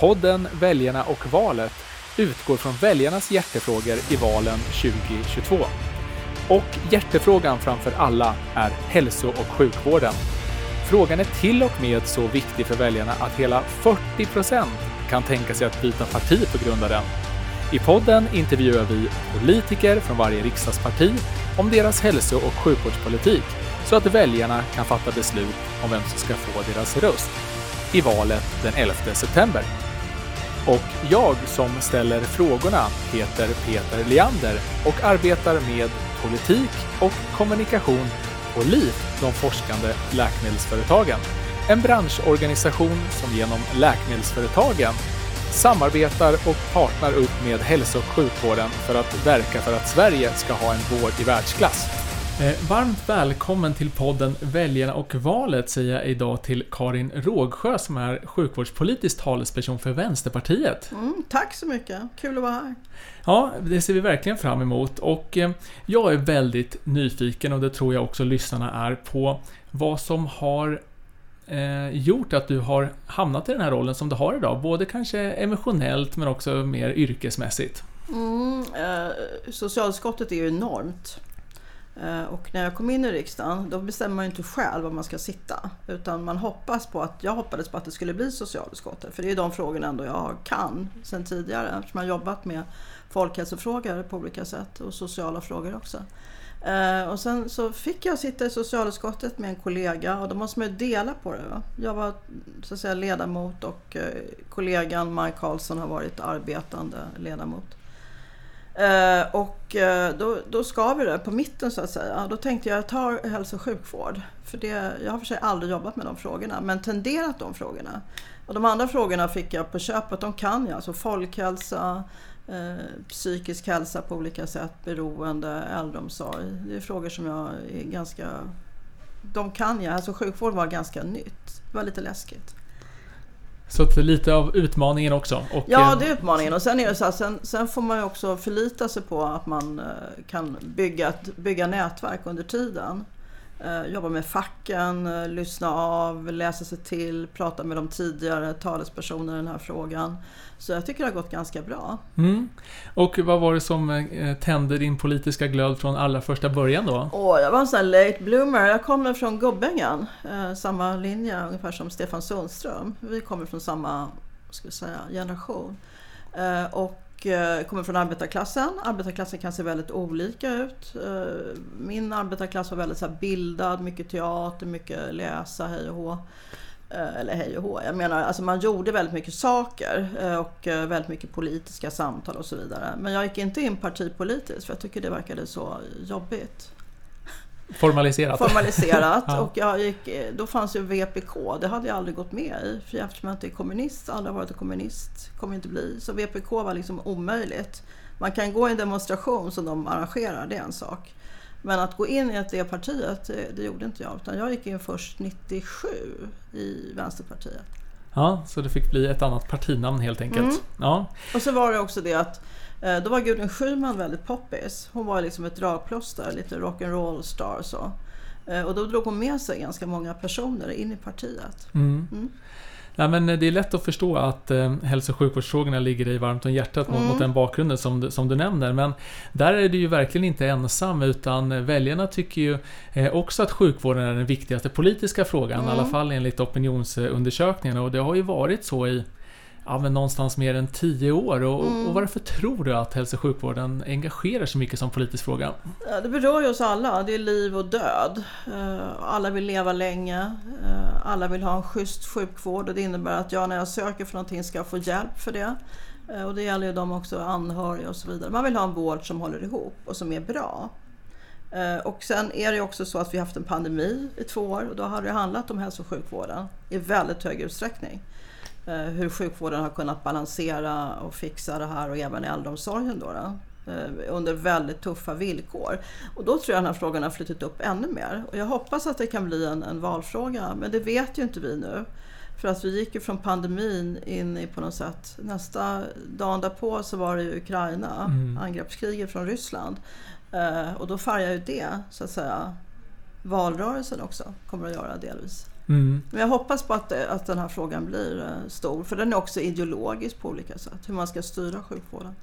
Podden Väljarna och valet utgår från väljarnas hjärtefrågor i valen 2022. Och hjärtefrågan framför alla är hälso och sjukvården. Frågan är till och med så viktig för väljarna att hela 40 procent kan tänka sig att byta parti på grund av den. I podden intervjuar vi politiker från varje riksdagsparti om deras hälso och sjukvårdspolitik så att väljarna kan fatta beslut om vem som ska få deras röst i valet den 11 september. Och jag som ställer frågorna heter Peter Leander och arbetar med politik och kommunikation på LIF, de forskande läkemedelsföretagen. En branschorganisation som genom läkemedelsföretagen samarbetar och partner upp med hälso och sjukvården för att verka för att Sverige ska ha en vård i världsklass. Eh, varmt välkommen till podden Väljarna och valet säger jag idag till Karin Rågsjö som är sjukvårdspolitisk talesperson för Vänsterpartiet. Mm, tack så mycket, kul att vara här. Ja, det ser vi verkligen fram emot och eh, jag är väldigt nyfiken och det tror jag också lyssnarna är på vad som har eh, gjort att du har hamnat i den här rollen som du har idag? Både kanske emotionellt men också mer yrkesmässigt. Mm, eh, socialutskottet är ju enormt. Eh, och när jag kom in i riksdagen då bestämmer man ju inte själv var man ska sitta. Utan man hoppas på att, jag hoppades på att det skulle bli socialutskottet. För det är de frågorna ändå jag kan sedan tidigare. Eftersom jag har jobbat med folkhälsofrågor på olika sätt och sociala frågor också. Eh, och sen så fick jag sitta i socialutskottet med en kollega och då måste man ju dela på det. Va? Jag var så att säga ledamot och eh, kollegan Maj Karlsson har varit arbetande ledamot. Och och eh, då, då ska vi det på mitten så att säga. Då tänkte jag, jag tar hälso och sjukvård. För det, jag har för sig aldrig jobbat med de frågorna, men tenderat de frågorna. Och de andra frågorna fick jag på köpet, de kan jag. Alltså folkhälsa, eh, psykisk hälsa på olika sätt, beroende, äldreomsorg. Det är frågor som jag är ganska... De kan jag. Alltså sjukvård var ganska nytt. Det var lite läskigt. Så att lite av utmaningen också. Och, ja, eh, det är utmaningen. Och sen är det så här, sen, sen, får man ju också förlita sig på att man eh, kan bygga, bygga nätverk under tiden. Eh, jobba med facken, lyssna av, läsa sig till, prata med de tidigare talespersonerna i den här frågan. Så jag tycker det har gått ganska bra. Mm. Och vad var det som eh, tände din politiska glöd från allra första början då? Oh, jag var en sån här late bloomer. Jag kommer från Gubbängen, eh, samma linje ungefär som Stefan Sundström. Vi kommer från samma ska säga, generation. Eh, och eh, Eh, kommer från arbetarklassen. Arbetarklassen kan se väldigt olika ut. Eh, min arbetarklass var väldigt så här, bildad, mycket teater, mycket läsa, hej och hå. Eh, eller hej och hå. Jag menar, alltså man gjorde väldigt mycket saker och väldigt mycket politiska samtal och så vidare. Men jag gick inte in partipolitiskt för jag tycker det verkade så jobbigt. Formaliserat. Formaliserat. ja. Och jag gick, då fanns ju VPK, det hade jag aldrig gått med i. För eftersom jag inte är kommunist, aldrig varit kommunist, kommer inte bli. Så VPK var liksom omöjligt. Man kan gå i en demonstration som de arrangerar, det är en sak. Men att gå in i det partiet, det, det gjorde inte jag. Utan jag gick in först 97 i Vänsterpartiet. Ja, så det fick bli ett annat partinamn helt enkelt. Mm. Ja. Och så var det också det att då var Gudrun Schyman väldigt poppis. Hon var liksom ett dragplåster, lite rock'n'roll star så. Eh, och då drog hon med sig ganska många personer in i partiet. Mm. Mm. Nej, men det är lätt att förstå att eh, hälso och sjukvårdsfrågorna ligger dig varmt om hjärtat mm. mot, mot, den bakgrunden som du, som du nämner. Men där är du ju verkligen inte ensam utan väljarna tycker ju eh, också att sjukvården är den viktigaste politiska frågan. Mm. I alla fall enligt opinionsundersökningarna och det har ju varit så i ja, men någonstans mer än tio år. Och, mm. och varför tror du att hälso och sjukvården engagerar så mycket som politisk fråga? Det berör ju oss alla. Det är liv och död. Eh, alla vill leva länge. Eh, alla vill ha en schysst sjukvård och det innebär att jag när jag söker för någonting ska få hjälp för det. Eh, och det gäller ju de också anhöriga och så vidare. Man vill ha en vård som håller ihop och som är bra. Och sen är det också så att vi har haft en pandemi i två år och då har det handlat om hälso och sjukvården i väldigt hög utsträckning. Eh, hur sjukvården har kunnat balansera och fixa det här och även äldreomsorgen då, då eh, under väldigt tuffa villkor. Och då tror jag den här frågan har flyttat upp ännu mer. Och jag hoppas att det kan bli en, en valfråga, men det vet ju inte vi nu. För att vi gick ju från pandemin in i på något sätt, nästa dag därpå så var det ju Ukraina, mm. angreppskriget från Ryssland. Eh, och då färgar ju det, så att säga, valrörelsen också, kommer att göra delvis. Mm. Men jag hoppas på att, att den här frågan blir eh, stor, för den är också ideologisk på olika sätt, hur man ska styra sjukvården.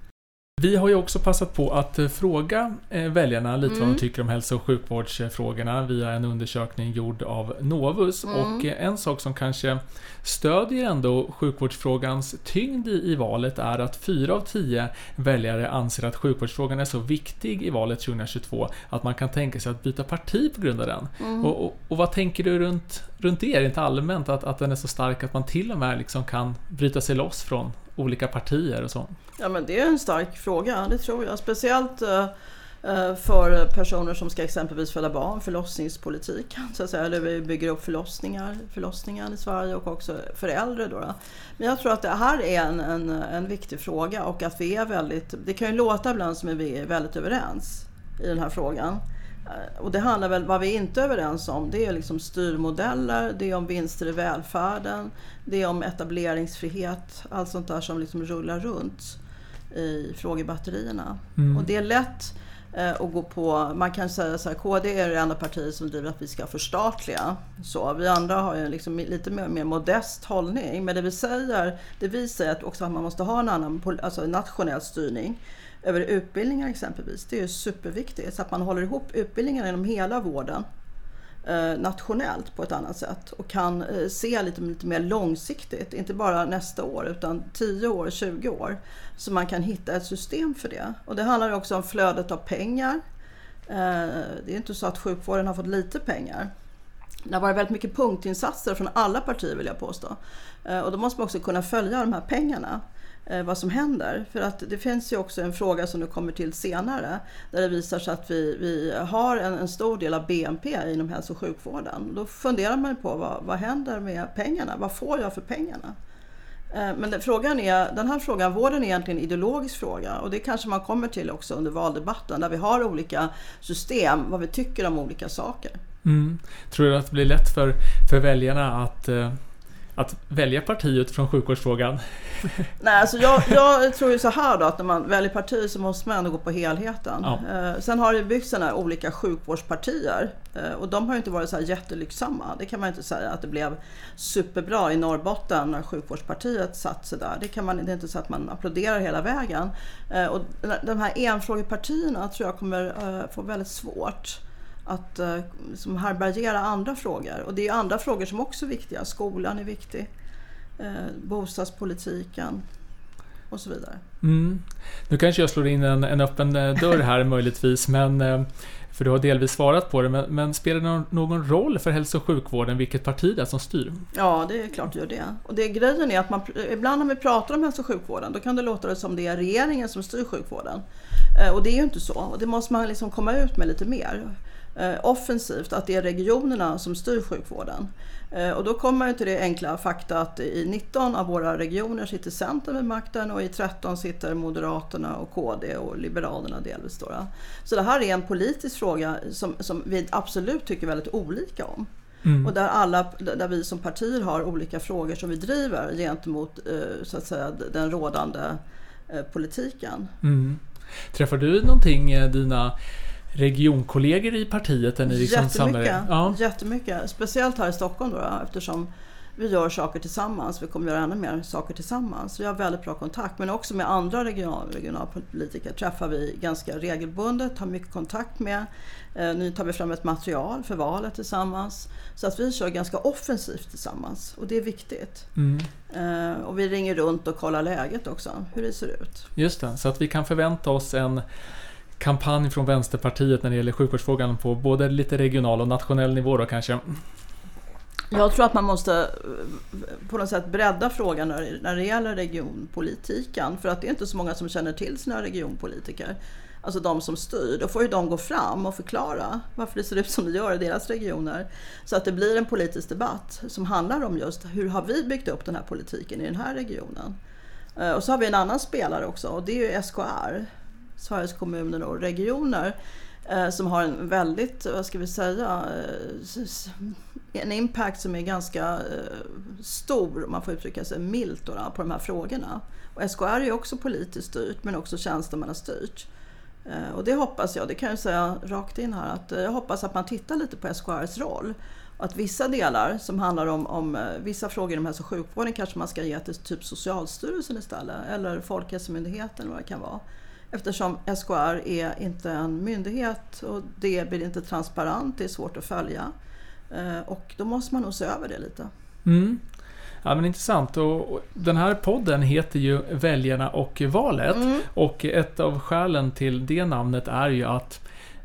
Vi har ju också passat på att eh, fråga eh, väljarna lite mm. vad de mm. tycker om hälso och sjukvårdsfrågorna via en undersökning gjord av Novus. Mm. Och eh, en sak som kanske stödjer ändå sjukvårdsfrågans tyngd i, valet är att fyra av tio väljare anser att sjukvårdsfrågan är så viktig i valet 2022 att man kan tänka sig att byta parti på grund av den. Mm. Och, och, och, vad tänker du runt, runt det, rent allmänt, att, att den är så stark att man till och med liksom kan bryta sig loss från olika partier och så? Ja men det är en stark fråga, det tror jag. Speciellt eh, eh, för personer som ska exempelvis föda barn, förlossningspolitik. Så att säga, eller vi bygger upp förlossningar, förlossningar i Sverige och också för äldre. Då, Men jag tror att det här är en, en, en viktig fråga och att vi är väldigt, det kan ju låta ibland som att vi är väldigt överens i den här frågan. Eh, och det handlar väl, vad vi inte är överens om, det är liksom styrmodeller, det är om vinster i välfärden, det är om etableringsfrihet, allt sånt där som liksom rullar runt i frågebatterierna. Mm. Och det är lätt eh, att gå på, man kan säga så här, KD är det enda partiet som driver att vi ska förstatliga. Så, vi andra har ju liksom lite mer, mer modest hållning. Men det vi säger, det vi säger också att man måste ha en annan alltså nationell styrning över utbildningar exempelvis. Det är superviktigt så att man håller ihop utbildningarna inom hela vården eh, nationellt på ett annat sätt och kan eh, se lite, lite mer långsiktigt, inte bara nästa år utan 10 år, 20 år. Så man kan hitta ett system för det. Och det handlar också om flödet av pengar. Eh, det är inte så att sjukvården har fått lite pengar. Det har varit väldigt mycket punktinsatser från alla partier vill jag påstå. Och då måste man också kunna följa de här pengarna. Eh, vad som händer. För att det finns ju också en fråga som du kommer till senare där det visar sig att vi, vi har en, en stor del av BNP inom hälso och sjukvården. Då funderar man på vad, vad händer med pengarna? Vad får jag för pengarna? Eh, men den, frågan är, den här frågan, vården är egentligen en ideologisk fråga och det kanske man kommer till också under valdebatten där vi har olika system, vad vi tycker om olika saker. Mm. Tror du att det blir lätt för, för väljarna att eh, att välja parti utifrån sjukvårdsfrågan? Nej, alltså jag, jag, tror ju så här då att när man väljer parti så måste man ändå gå på helheten. Ja. Eh, sen har det byggts sådana olika sjukvårdspartier eh, och de har ju inte varit så här jättelycksamma. Det kan man inte säga att det blev superbra i Norrbotten när sjukvårdspartiet satt sig där. Det, kan man, det är inte så att man applåderar hela vägen. Eh, och de här enfrågepartierna tror jag kommer eh, få väldigt svårt att eh, liksom härbärgera andra frågor. Och det är andra frågor som också är viktiga. Skolan är viktig, eh, bostadspolitiken och så vidare. Mm. Nu kanske jag slår in en, en öppen eh, dörr här möjligtvis, men för du har delvis svarat på det, men, men spelar det någon, någon, roll för hälso och sjukvården vilket parti det är som styr? Ja, det är klart det gör det. Och det grejen är att man, ibland när vi pratar om hälso och sjukvården, då kan det låta som det är regeringen som styr sjukvården. Och det är ju inte så. Och det måste man liksom komma ut med lite mer. Eh, offensivt att det är regionerna som styr sjukvården. Eh, och då kommer man till det enkla fakta att i 19 av våra regioner sitter Centern vid makten och i 13 sitter Moderaterna och KD och Liberalerna delvis. Då. Så det här är en politisk fråga som, som vi absolut tycker väldigt olika om. Mm. Och där, alla, där vi som partier har olika frågor som vi driver gentemot eh, så att säga, den rådande politiken. Mm. Träffar du någonting dina regionkollegor i partiet? Är ni liksom jättemycket, ja. jättemycket. Speciellt här i Stockholm då, eftersom vi gör saker tillsammans. Vi kommer göra ännu mer saker tillsammans. Vi har väldigt bra kontakt. Men också med andra regional, regionalpolitiker träffar vi ganska regelbundet, har mycket kontakt med. Eh, nu tar vi fram ett material för valet tillsammans. Så att vi kör ganska offensivt tillsammans och det är viktigt. Mm. Eh, och vi ringer runt och kollar läget också, hur det ser ut. Just det, så att vi kan förvänta oss en kampanj från Vänsterpartiet när det gäller sjukvårdsfrågan på både lite regional och nationell nivå då kanske? Jag tror att man måste eh, på något sätt bredda frågan när det gäller regionpolitiken. För att det är inte så många som känner till sina regionpolitiker. Alltså de som styr. Då får ju de gå fram och förklara varför det ser ut som det gör i deras regioner. Så att det blir en politisk debatt som handlar om just hur har vi byggt upp den här politiken i den här regionen. Eh, och så har vi en annan spelare också och det är ju SKR. Sveriges kommuner och regioner eh, som har en väldigt, vad ska vi säga, eh, en impact som är ganska eh, stor, om man får uttrycka sig milt, då, på de här frågorna. Och SKR är också politiskt styrt men också tjänstemannastyrt. Och det hoppas jag, det kan jag säga rakt in här, att jag hoppas att man tittar lite på SKRs roll Att vissa delar som handlar om, om vissa frågor inom hälso och sjukvården kanske man ska ge till typ Socialstyrelsen istället eller Folkhälsomyndigheten eller vad det kan vara. Eftersom SKR är inte en myndighet och det blir inte transparent, det är svårt att följa. Eh, och då måste man nog se över det lite. Mm. Ja, men intressant. Och den här podden heter ju Väljarna och valet. Mm. Och ett av skälen till det namnet är ju att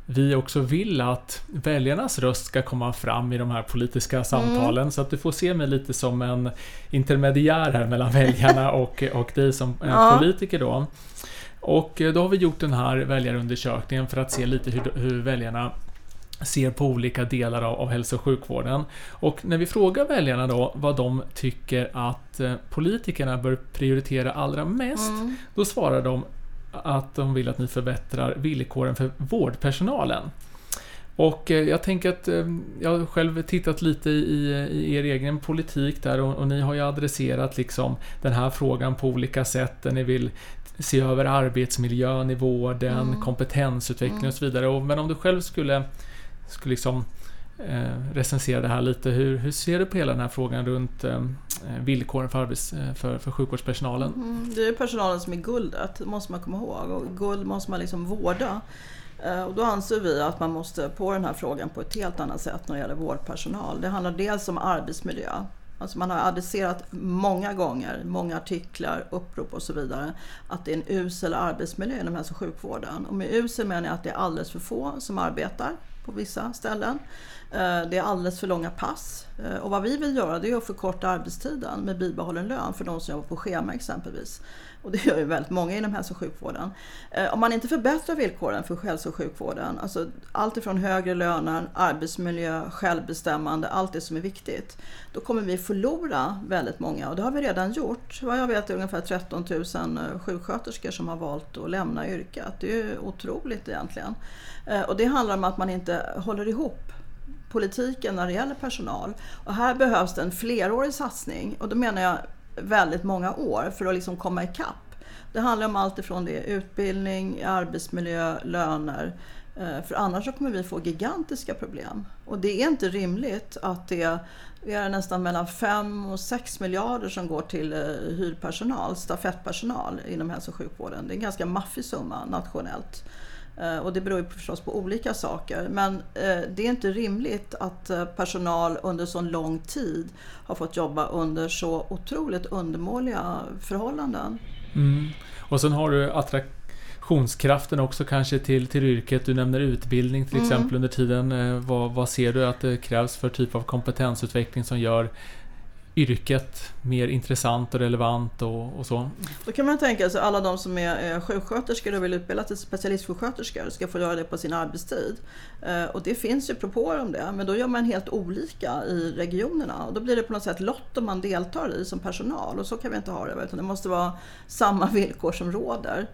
vi också vill att väljarnas röst ska komma fram i de här politiska samtalen. Mm. Så att du får se mig lite som en intermediär här mellan väljarna och, och dig som ja. politiker då. Och då har vi gjort den här väljarundersökningen för att se lite hur, hur väljarna ser på olika delar av, av hälso och sjukvården. Och när vi frågar väljarna då vad de tycker att eh, politikerna bör prioritera allra mest, mm. då svarar de att de vill att ni förbättrar villkoren för vårdpersonalen. Och eh, jag tänker att eh, jag har själv tittat lite i, i er egen politik där och, och, ni har ju adresserat liksom den här frågan på olika sätt där ni vill se över arbetsmiljön i vården, mm. kompetensutveckling mm. och så vidare. Och, men om du själv skulle skulle liksom eh, recensera det här lite. Hur, hur ser du på hela den här frågan runt eh, villkoren för, arbets, eh, för, för sjukvårdspersonalen? Mm, det är personalen som är guldet, det måste man komma ihåg. Och guld måste man liksom vårda. Eh, och då anser vi att man måste på den här frågan på ett helt annat sätt när det gäller vårdpersonal. Det handlar dels om arbetsmiljö. Alltså man har adresserat många gånger, många artiklar, upprop och så vidare, att det är en usel arbetsmiljö inom hälso och sjukvården. Och med usel menar jag att det är alldeles för få som arbetar på vissa ställen. Eh, det är alldeles för långa pass. Eh, och vad vi vill göra det är att förkorta arbetstiden med bibehållen lön för de som jobbar på schema exempelvis. Och det gör ju väldigt många inom hälso och sjukvården. Eh, om man inte förbättrar villkoren för hälso och sjukvården, alltså allt ifrån högre löner, arbetsmiljö, självbestämmande, allt det som är viktigt, då kommer vi förlora väldigt många och det har vi redan gjort. Vad jag vet är det ungefär 13 000 sjuksköterskor som har valt att lämna yrket. Det är ju otroligt egentligen. Och det handlar om att man inte håller ihop politiken när det gäller personal. Och här behövs det en flerårig satsning och då menar jag väldigt många år för att liksom komma ikapp. Det handlar om allt ifrån det utbildning, arbetsmiljö, löner. Eh, för annars så kommer vi få gigantiska problem. Och det är inte rimligt att det är nästan mellan 5 och 6 miljarder som går till eh, hyrpersonal, stafettpersonal inom hälso och sjukvården. Det är en ganska maffig summa nationellt. Eh, och det beror ju förstås på olika saker. Men eh, det är inte rimligt att eh, personal under så lång tid har fått jobba under så otroligt undermåliga förhållanden. Mm. Och sen har du attraktionskraften också kanske till, till yrket. Du nämner utbildning till mm. exempel under tiden. Vad, vad ser du att det krävs för typ av kompetensutveckling som gör yrket mer intressant och relevant och, och, så. Då kan man tänka sig alla de som är sjuksköterskor och vill utbilda till specialistsjuksköterskor ska få göra det på sin arbetstid. Eh, och det finns ju propåer om det, men då gör man helt olika i regionerna och då blir det på något sätt lott om man deltar i som personal och så kan vi inte ha det, utan det måste vara samma villkor som råder.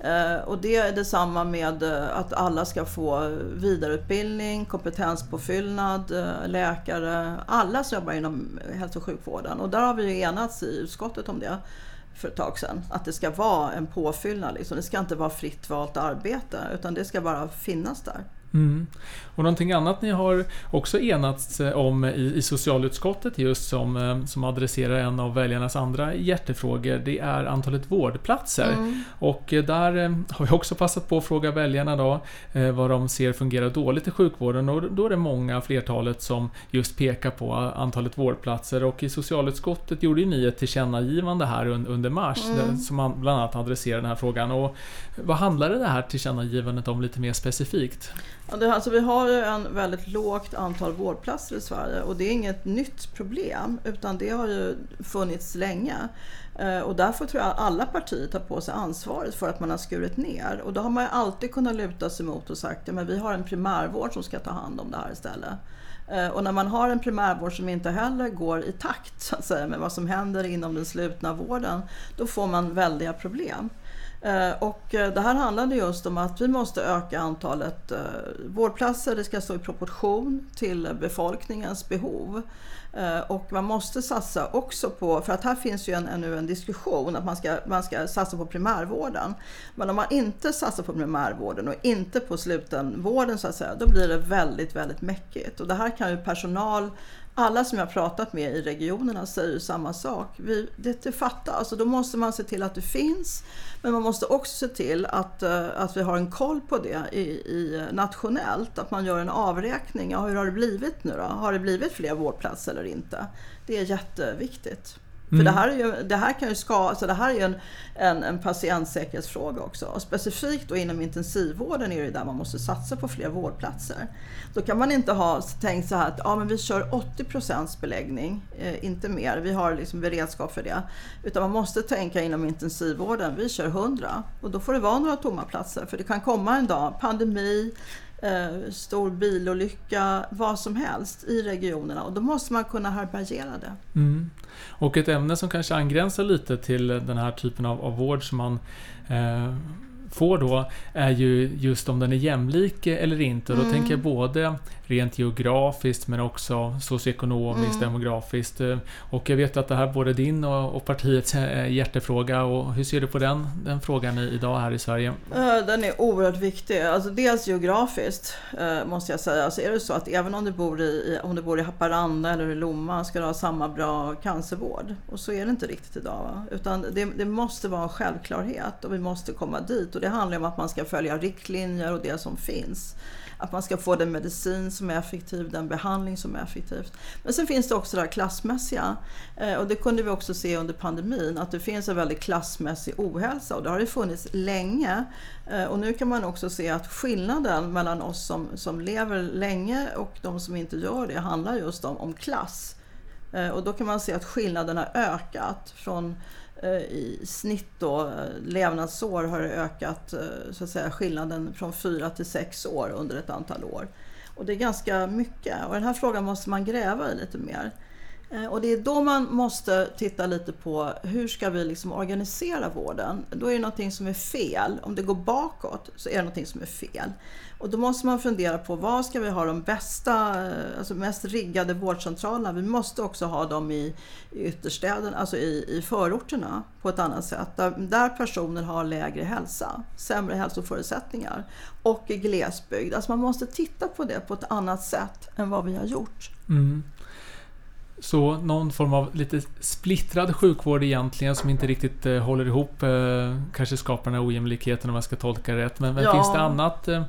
Eh, och det är detsamma med eh, att alla ska få vidareutbildning, kompetenspåfyllnad, eh, läkare, alla som jobbar inom hälso och sjukvården. Och där har vi ju enats i utskottet om det för ett tag sedan. Att det ska vara en påfyllnad. Liksom. Det ska inte vara fritt valt arbete utan det ska bara finnas där. Mm. Och någonting annat ni har också enats eh, om i, i socialutskottet just som, eh, som adresserar en av väljarnas andra hjärtefrågor, det är antalet vårdplatser. Mm. Och eh, där har vi också passat på att fråga väljarna då vad de ser fungerar dåligt i sjukvården och då är det många, flertalet, som just pekar på antalet vårdplatser och i socialutskottet gjorde ju ni ett tillkännagivande här under mars mm. som bland annat adresserar den här frågan. Och vad handlade det här tillkännagivandet om lite mer specifikt? Ja, det, alltså, vi har ju en väldigt lågt antal vårdplatser i Sverige och det är inget nytt problem utan det har ju funnits länge. Eh, och därför tror jag alla partier tar på sig ansvaret för att man har skurit ner. Och då har man ju alltid kunnat luta sig mot och sagt att ja, vi har en primärvård som ska ta hand om det här istället. Eh, och när man har en primärvård som inte heller går i takt så att säga, med vad som händer inom den slutna vården, då får man väldiga problem. Eh, och eh, det här handlade just om att vi måste öka antalet eh, vårdplatser. Det ska stå i proportion till befolkningens behov. Och man måste satsa också på, för att här finns ju en, ännu en diskussion att man ska, man ska satsa på primärvården. Men om man inte satsar på primärvården och inte på slutenvården så att säga, då blir det väldigt, väldigt mäckigt. Och det här kan ju personal alla som jag pratat med i regionerna säger samma sak. Vi, det, det fattas. Alltså då måste man se till att det finns. Men man måste också se till att, eh, att vi har en koll på det i, i, eh, nationellt. Att man gör en avräkning. Ja, hur har det blivit nu då? Har det blivit fler vårdplatser eller inte? Det är jätteviktigt. Mm. För det här, är ju, det här kan ju ska, alltså det här är ju en, en, en patientsäkerhetsfråga också. Och specifikt då inom intensivvården är det där man måste satsa på fler vårdplatser. Då kan man inte ha tänkt så här att ja, men vi kör 80 beläggning, eh, inte mer. Vi har liksom beredskap för det. Utan man måste tänka inom intensivvården, vi kör 100 och då får det vara några tomma platser. För det kan komma en dag, pandemi, eh, stor bilolycka, vad som helst i regionerna och då måste man kunna härbärgera det. Mm. Och ett ämne som kanske angränsar lite till den här typen av, av vård som man eh, får då är ju just om den är jämlik eller inte. Då mm. tänker jag både rent geografiskt men också socioekonomiskt, mm. demografiskt. Och jag vet att det här både din och, och partiets hjärtefråga. Och hur ser du på den, den frågan idag här i Sverige? Den är oerhört viktig. Alltså dels geografiskt eh, måste jag säga. Alltså är det så att även om du bor i, om du bor i Haparanda eller i Lomma ska du ha samma bra cancervård. Och så är det inte riktigt idag. Va? Utan det, det måste vara en självklarhet och vi måste komma dit. Och det handlar om att man ska följa riktlinjer och det som finns. Att man ska få den medicin som är effektiv, den behandling som är effektiv. Men sen finns det också det här klassmässiga. Eh, och det kunde vi också se under pandemin, att det finns en väldigt klassmässig ohälsa. Och det har det funnits länge. Eh, och nu kan man också se att skillnaden mellan oss som, som lever länge och de som inte gör det handlar just om, om klass. Eh, och då kan man se att skillnaden har ökat från Eh, i snitt då, eh, levnadsår har ökat eh, så att säga, skillnaden från fyra till sex år under ett antal år. Och det är ganska mycket och den här frågan måste man gräva i lite mer. Eh, och det är då man måste titta lite på hur ska vi liksom organisera vården? Då är det någonting som är fel. Om det går bakåt så är det någonting som är fel. Och då måste man fundera på var ska vi ha de bästa, eh, alltså mest riggade vårdcentralerna? Vi måste också ha dem i, i ytterstäderna, alltså i, i förorterna på ett annat sätt. Där, där personer har lägre hälsa, sämre hälsoförutsättningar och i glesbygd. Alltså man måste titta på det på ett annat sätt än vad vi har gjort. Mm. Så någon form av lite splittrad sjukvård egentligen som inte riktigt eh, håller ihop. Eh, kanske skapar den här ojämlikheten om jag ska tolka det rätt. Men, men ja. finns det annat, eh,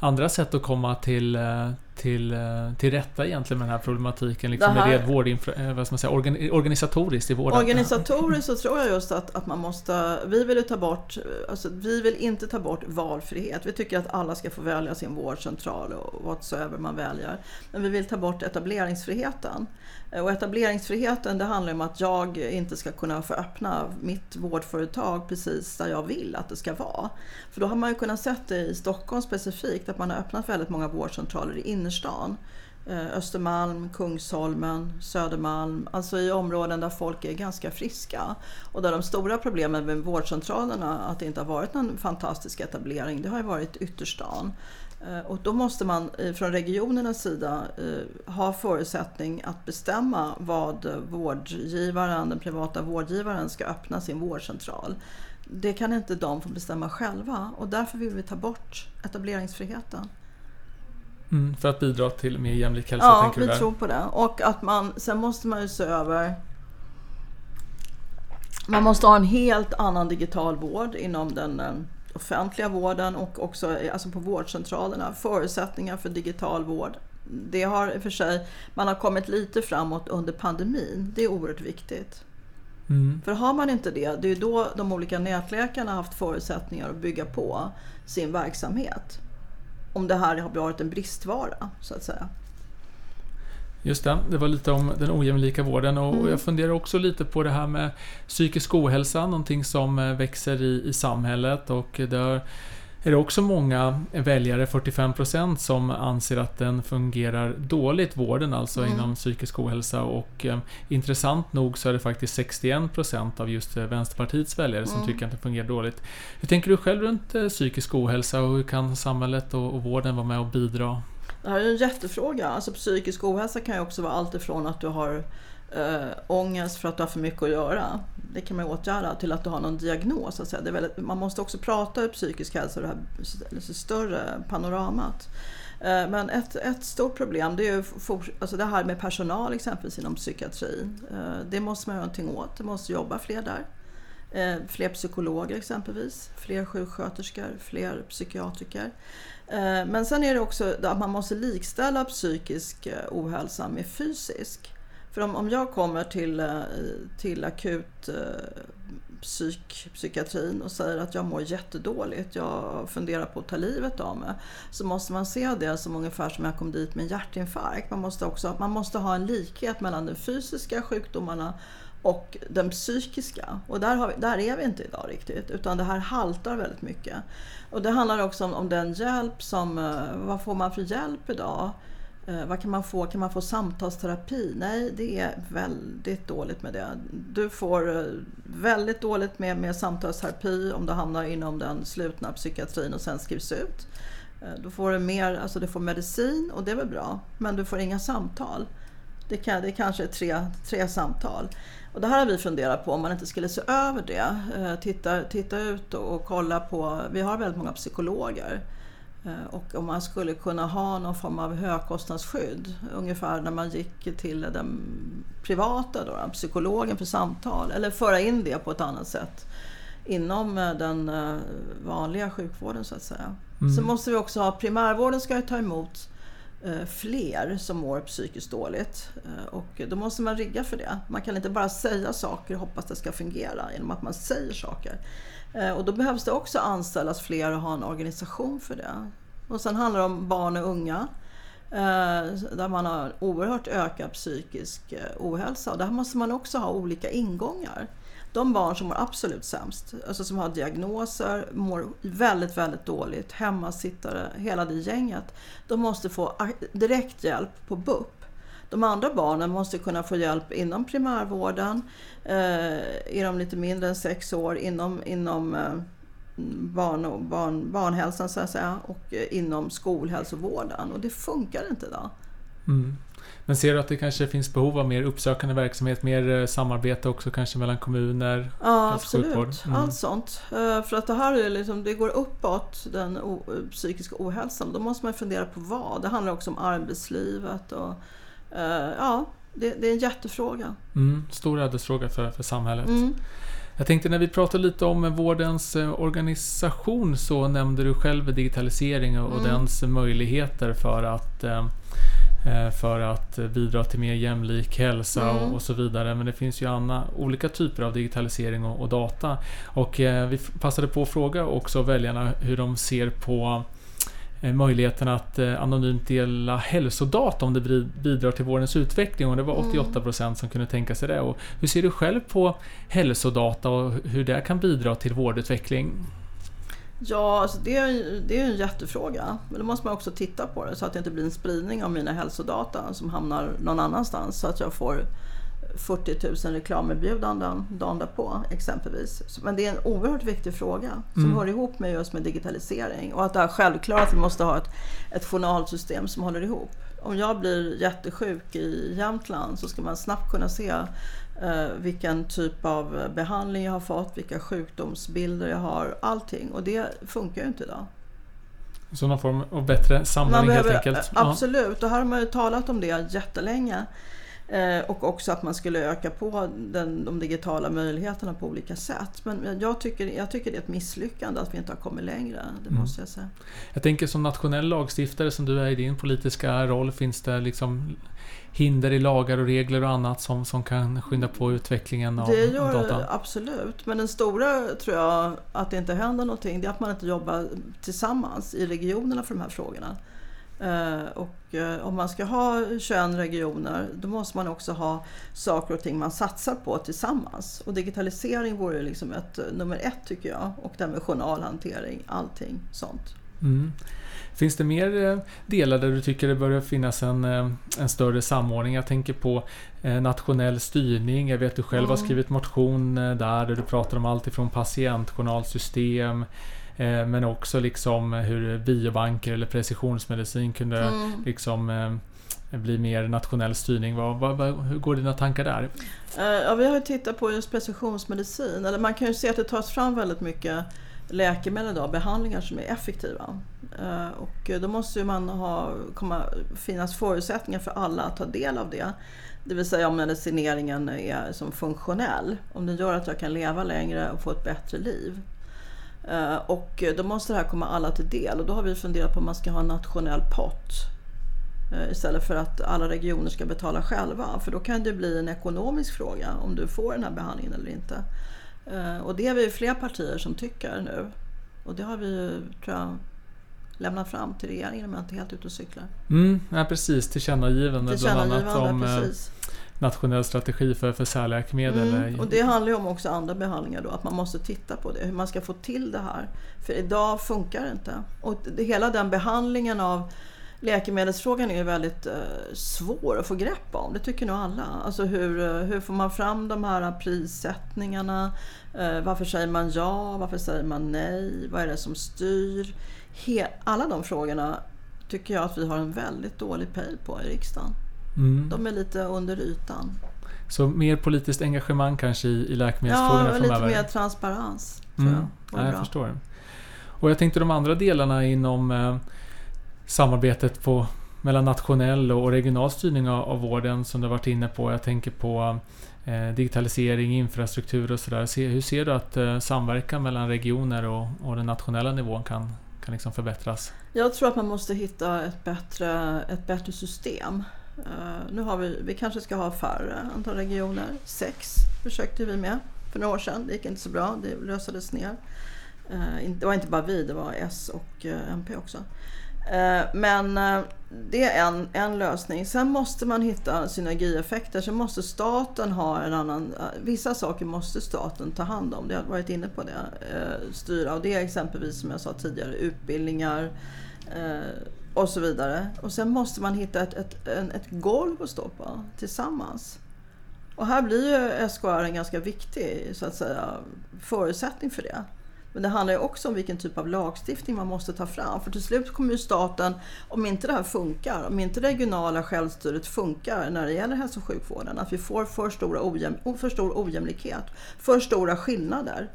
andra sätt att komma till, eh, till, eh, till rätta egentligen med den här problematiken? Liksom här, med vårdinfra, eh, vad ska man säga, organ, organisatoriskt i vården? Organisatoriskt så tror jag just att, att man måste... Vi vill ta bort... Alltså, vi vill inte ta bort valfrihet. Vi tycker att alla ska få välja sin vårdcentral och whatsoever man väljer. Men vi vill ta bort etableringsfriheten. Och etableringsfriheten det handlar om att jag inte ska kunna få öppna mitt vårdföretag precis där jag vill att det ska vara. För då har man ju kunnat se det i Stockholm specifikt att man har öppnat väldigt många vårdcentraler i innerstan. Eh, Östermalm, Kungsholmen, Södermalm, alltså i områden där folk är ganska friska. Och där de stora problemen med vårdcentralerna, att det inte har varit någon fantastisk etablering, det har ju varit ytterstan. Eh, och då måste man eh, från regionernas sida ha förutsättning att bestämma vad vårdgivaren, den privata vårdgivaren ska öppna sin vårdcentral. Det kan inte de få bestämma själva och därför vill vi ta bort etableringsfriheten. Mm, för att bidra till mer jämlik hälsa? Ja, vi tror på det. Och att man, sen måste man ju se över man måste ha en helt annan digital vård inom den eh, offentliga vården och också alltså på vårdcentralerna. Förutsättningar för digital vård. Det har i och för sig, man har kommit lite framåt under pandemin. Det är oerhört viktigt. Mm. För har man inte det, det är då de olika nätläkarna har haft förutsättningar att bygga på sin verksamhet. Om det här har varit en bristvara, så att säga. Just det, det var lite om den ojämlika vården och mm. jag funderar också lite på det här med psykisk ohälsa, någonting som växer i, i samhället och där är det också många väljare, 45% som anser att den fungerar dåligt, vården alltså mm. inom psykisk ohälsa och eh, intressant nog så är det faktiskt 61% av just eh, Vänsterpartiets väljare som mm. tycker att den fungerar dåligt. Hur tänker du själv runt eh, psykisk ohälsa och hur kan samhället och, och vården vara med och bidra det här är en jättefråga. Alltså psykisk ohälsa kan ju också vara allt ifrån att du har äh, ångest för att du har för mycket att göra. Det kan man åtgärda till att du har någon diagnos. Alltså det är väldigt, man måste också prata om psykisk hälsa och det här alltså, större panoramat. Eh, men ett, ett stort problem det är for, alltså det här med personal exempelvis inom psykiatrin. Eh, det måste man göra någonting åt. Det måste jobba fler där. Eh, fler psykologer exempelvis, fler sjuksköterskor, fler psykiatriker. Eh, men sen är det också att man måste likställa psykisk eh, ohälsa med fysisk. För om, om jag kommer till, eh, till akut psyk, psykiatrin och säger att jag mår jättedåligt, jag funderar på att ta livet av mig. Så måste man se det som ungefär som jag kom dit med en hjärtinfarkt. Man måste, också, man måste ha en likhet mellan de fysiska sjukdomarna och den psykiska. Och där, vi, där, är vi inte idag riktigt, utan det här haltar väldigt mycket. Och det handlar också om, om den hjälp som, eh, vad får man för hjälp idag? Eh, vad kan man få? Kan man få samtalsterapi? Nej, det är väldigt dåligt med det. Du får eh, väldigt dåligt med, med samtalsterapi om du hamnar inom den slutna psykiatrin och sen skrivs ut. Eh, Då får du mer, alltså du får medicin och det är väl bra, men du får inga samtal. Det, kan, det kanske är tre, tre samtal. Och det här har vi funderat på om man inte skulle se över det. Eh, titta, titta ut och kolla på, vi har väldigt många psykologer. Eh, och om man skulle kunna ha någon form av högkostnadsskydd, ungefär när man gick till den privata då, psykologen för samtal, eller föra in det på ett annat sätt inom eh, den vanliga sjukvården så att säga. Mm. Så måste vi också ha, primärvården ska ju ta emot Eh, fler som mår psykiskt dåligt. Eh, och då måste man rigga för det. Man kan inte bara säga saker och hoppas det ska fungera genom att man säger saker. Eh, och då behövs det också anställas fler och ha en organisation för det. Och sen handlar det om barn och unga. Där man har oerhört ökad psykisk ohälsa. Och där måste man också ha olika ingångar de barn som mår absolut sämst, alltså som har diagnoser, mår väldigt, väldigt dåligt, hemmasittare, hela det gänget, de måste få direkt hjälp på BUP. De andra barnen måste kunna få hjälp inom primärvården, eh, är de lite mindre än sex år, inom, inom eh, barn och barn, barnhälsan så att säga, och eh, inom skolhälsovården. Och det funkar inte idag. Mm. Men ser du att det kanske finns behov av mer uppsökande verksamhet, mer eh, samarbete också kanske mellan kommuner? Ja, absolut. Mm. Allt sånt. Eh, för att det här är liksom, det går uppåt, den psykiska ohälsan. Då måste man fundera på vad. Det handlar också om arbetslivet och eh, ja, det, det är en jättefråga. Mm, stor ödesfråga för, för samhället. Mm. Jag tänkte när vi pratade lite om vårdens organisation så nämnde du själv digitalisering och mm. dens möjligheter för att Eh, för att bidra till mer jämlik hälsa mm. och, och, så vidare. Men det finns ju andra, olika typer av digitalisering och, och data. Och eh, vi passade på att fråga också väljarna hur de ser på eh, möjligheten att eh, anonymt dela hälsodata om det bidrar till vårdens utveckling och det var 88% mm. som kunde tänka sig det. Och hur ser du själv på hälsodata och hur det kan bidra till vårdutveckling? Ja, alltså det, är, det är en jättefråga. Men då måste man också titta på det så att det inte blir en spridning av mina hälsodata som hamnar någon annanstans. Så att jag får 40 000 reklamerbjudanden dagen därpå exempelvis. Men det är en oerhört viktig fråga som mm. hör ihop med just med digitalisering. Och att det är självklart att vi måste ha ett, ett journalsystem som håller ihop. Om jag blir jättesjuk i Jämtland så ska man snabbt kunna se eh, vilken typ av behandling jag har fått, vilka sjukdomsbilder jag har, allting. Och det funkar ju inte idag. Så någon form av bättre samordning helt enkelt? Absolut, och här har man ju talat om det jättelänge. Eh, och också att man skulle öka på den, de digitala möjligheterna på olika sätt. Men jag tycker, jag tycker det är ett misslyckande att vi inte har kommit längre. Det mm. måste jag säga. Jag tänker som nationell lagstiftare som du är i din politiska roll. Finns det liksom hinder i lagar och regler och annat som, som kan skynda på utvecklingen av, det gör data? Det absolut. Men den stora tror jag att det inte händer någonting. Det är att man inte jobbar tillsammans i regionerna för de här frågorna. Eh, och eh, om man ska ha 21 regioner då måste man också ha saker och ting man satsar på tillsammans. Och digitalisering vore liksom ett eh, nummer ett tycker jag. Och det med journalhantering, allting sånt. Mm. Finns det mer delar där du tycker det börjar finnas en, en större samordning? Jag tänker på nationell styrning. Jag vet att du själv mm. har skrivit motion där, där du pratar om allt ifrån patientjournalsystem men också liksom hur biobanker eller precisionsmedicin kunde Mm. liksom eh, bli mer nationell styrning. Vad, vad, vad, hur går dina tankar där? Eh, Ja, vi har tittat på just precisionsmedicin. Eller man kan ju se att det tas fram väldigt mycket läkemedel idag, behandlingar som är effektiva. Eh, Och då måste man ha, komma, finnas förutsättningar för alla att ta del av det. Det vill säga om medicineringen är som funktionell. Om den gör att jag kan leva längre och få ett bättre liv. Eh, Och då måste det här komma alla till del och då har vi funderat på om man ska ha en nationell pott. Eh, Istället för att alla regioner ska betala själva. För då kan det bli en ekonomisk fråga om du får den här behandlingen eller inte. Eh, Och det är vi fler partier som tycker nu. Och det har vi ju, tror jag, lämnat fram till regeringen om jag inte helt ute och cyklar. Mm, ja, precis, tillkännagivande bland annat Tillkännagivande, om precis. Nationell strategi för, för särläkemedel. Mm. Och det handlar ju om också andra behandlingar då, att man måste titta på det, hur man ska få till det här. För idag funkar det inte. Och det, hela den behandlingen av läkemedelsfrågan är ju väldigt eh, svår att få grepp om. Det tycker nog alla. Alltså hur, eh, hur får man fram de här prissättningarna? Eh, varför säger man ja? Varför säger man nej? Vad är det som styr? He, alla de frågorna tycker jag att vi har en väldigt dålig pejl på i riksdagen. Mm. De är lite under ytan. Så mer politiskt engagemang kanske i, i läkemedelsfrågorna Ja, lite framöver? mer transparens. Tror Mm. jag. Ja, jag förstår. Och jag tänkte de andra delarna inom eh, samarbetet på, mellan nationell och regional styrning av, av vården som du har varit inne på. Jag tänker på eh, digitalisering, infrastruktur och sådär. Se, hur ser du att eh, samverkan mellan regioner och, och den nationella nivån kan, kan liksom förbättras? Jag tror att man måste hitta ett bättre, ett bättre system. Eh, nu har vi, vi kanske ska ha färre eh, antal regioner. Sex försökte vi med för några år sedan. Det gick inte så bra. Det lösades ner. Eh, det var inte bara vi, det var S och MP också. Men det är en, en lösning. Sen måste man hitta synergieffekter. Sen måste staten ha en annan... Vissa saker måste staten ta hand om. Det har varit inne på det. Styra. Och det är exempelvis som jag sa tidigare utbildningar och så vidare. Och sen måste man hitta ett, ett, ett golv att stå på tillsammans. Och här blir ju SKR en ganska viktig så att säga, förutsättning för det. Men det handlar ju också om vilken typ av lagstiftning man måste ta fram. För till slut kommer ju staten, om inte det här funkar, om inte det regionala självstyret funkar när det gäller hälso och sjukvården, att vi får för, stora ojäm, för stor ojämlikhet, för stora skillnader,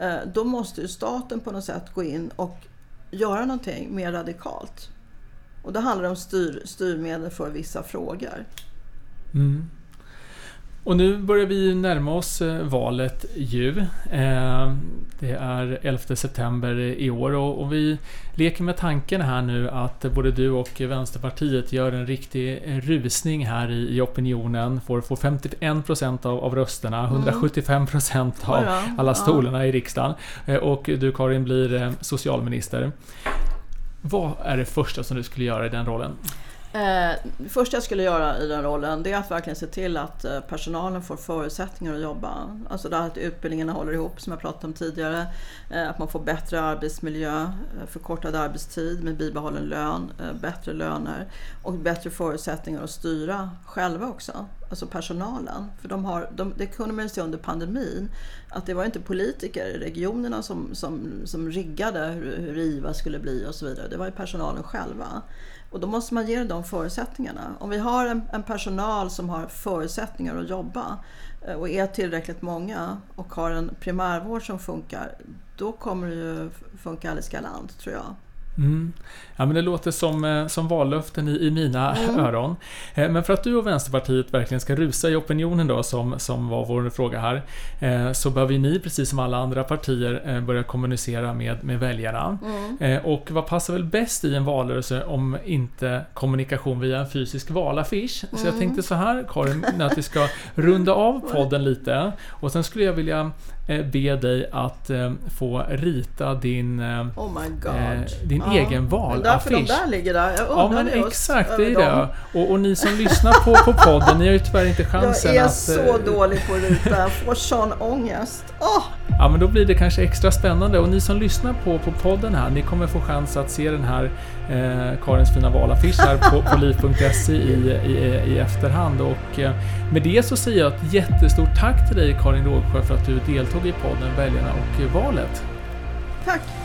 eh, då måste ju staten på något sätt gå in och göra någonting mer radikalt. Och då handlar det om styr, styrmedel för vissa frågor. Mm. Och nu börjar vi närma oss eh, valet ju. Eh, Det är 11 september i år och vi leker med tanken här nu att både du och Vänsterpartiet gör en riktig rusning här i opinionen. Får, får 51% av, av rösterna, 175% av Oj då. alla stolarna i riksdagen. Eh, Och du Karin blir socialminister. Vad är det första som du skulle göra i den rollen? Eh, det första jag skulle göra i den rollen det är att verkligen se till att eh, personalen får förutsättningar att jobba. Alltså det att utbildningarna håller ihop som jag pratade om tidigare. Eh, att man får bättre arbetsmiljö, eh, förkortad arbetstid med bibehållen lön, eh, bättre löner och bättre förutsättningar att styra själva också. Alltså personalen. För de har, de, det kunde man ju se under pandemin att det var inte politiker i regionerna som, som, som riggade hur, hur IVA skulle bli och så vidare. Det var ju personalen själva. Och då måste man ge dem förutsättningarna. Om vi har en, en personal som har förutsättningar att jobba eh, och är tillräckligt många och har en primärvård som funkar, då kommer det ju funka alldeles galant tror jag. Mm. Ja, men det låter som, eh, som vallöften i, i mina Mm. öron. Eh, Men för att du och Vänsterpartiet verkligen ska rusa i opinionen då, som, som var vår fråga här, eh, så behöver ni, precis som alla andra partier, börja kommunicera med, med väljarna. Mm. Och vad passar väl bäst i en valrörelse om inte kommunikation via en fysisk valaffisch? Så jag Mm. tänkte så här, Karin, att vi ska runda av podden lite. Och sen skulle jag vilja be dig att eh, få rita din eh, Oh. Eh, din Ja. egen Det är Därför valaffisch. de där ligger där. Jag Ja men exakt, det är det. Och, och ni som lyssnar på, på podden, ni har ju tyvärr inte chansen Jag är att... så eh, dålig på att rita. Jag får sån ångest. Åh! Ja men då blir det kanske extra spännande och ni som lyssnar på, på podden här, ni kommer få chans att se den här eh, Karins fina valaffisch här på, på liv.se i, i, i efterhand och eh, med det så säger jag ett jättestort tack till dig Karin Rågsjö för att du deltog i podden Väljarna och valet. Tack!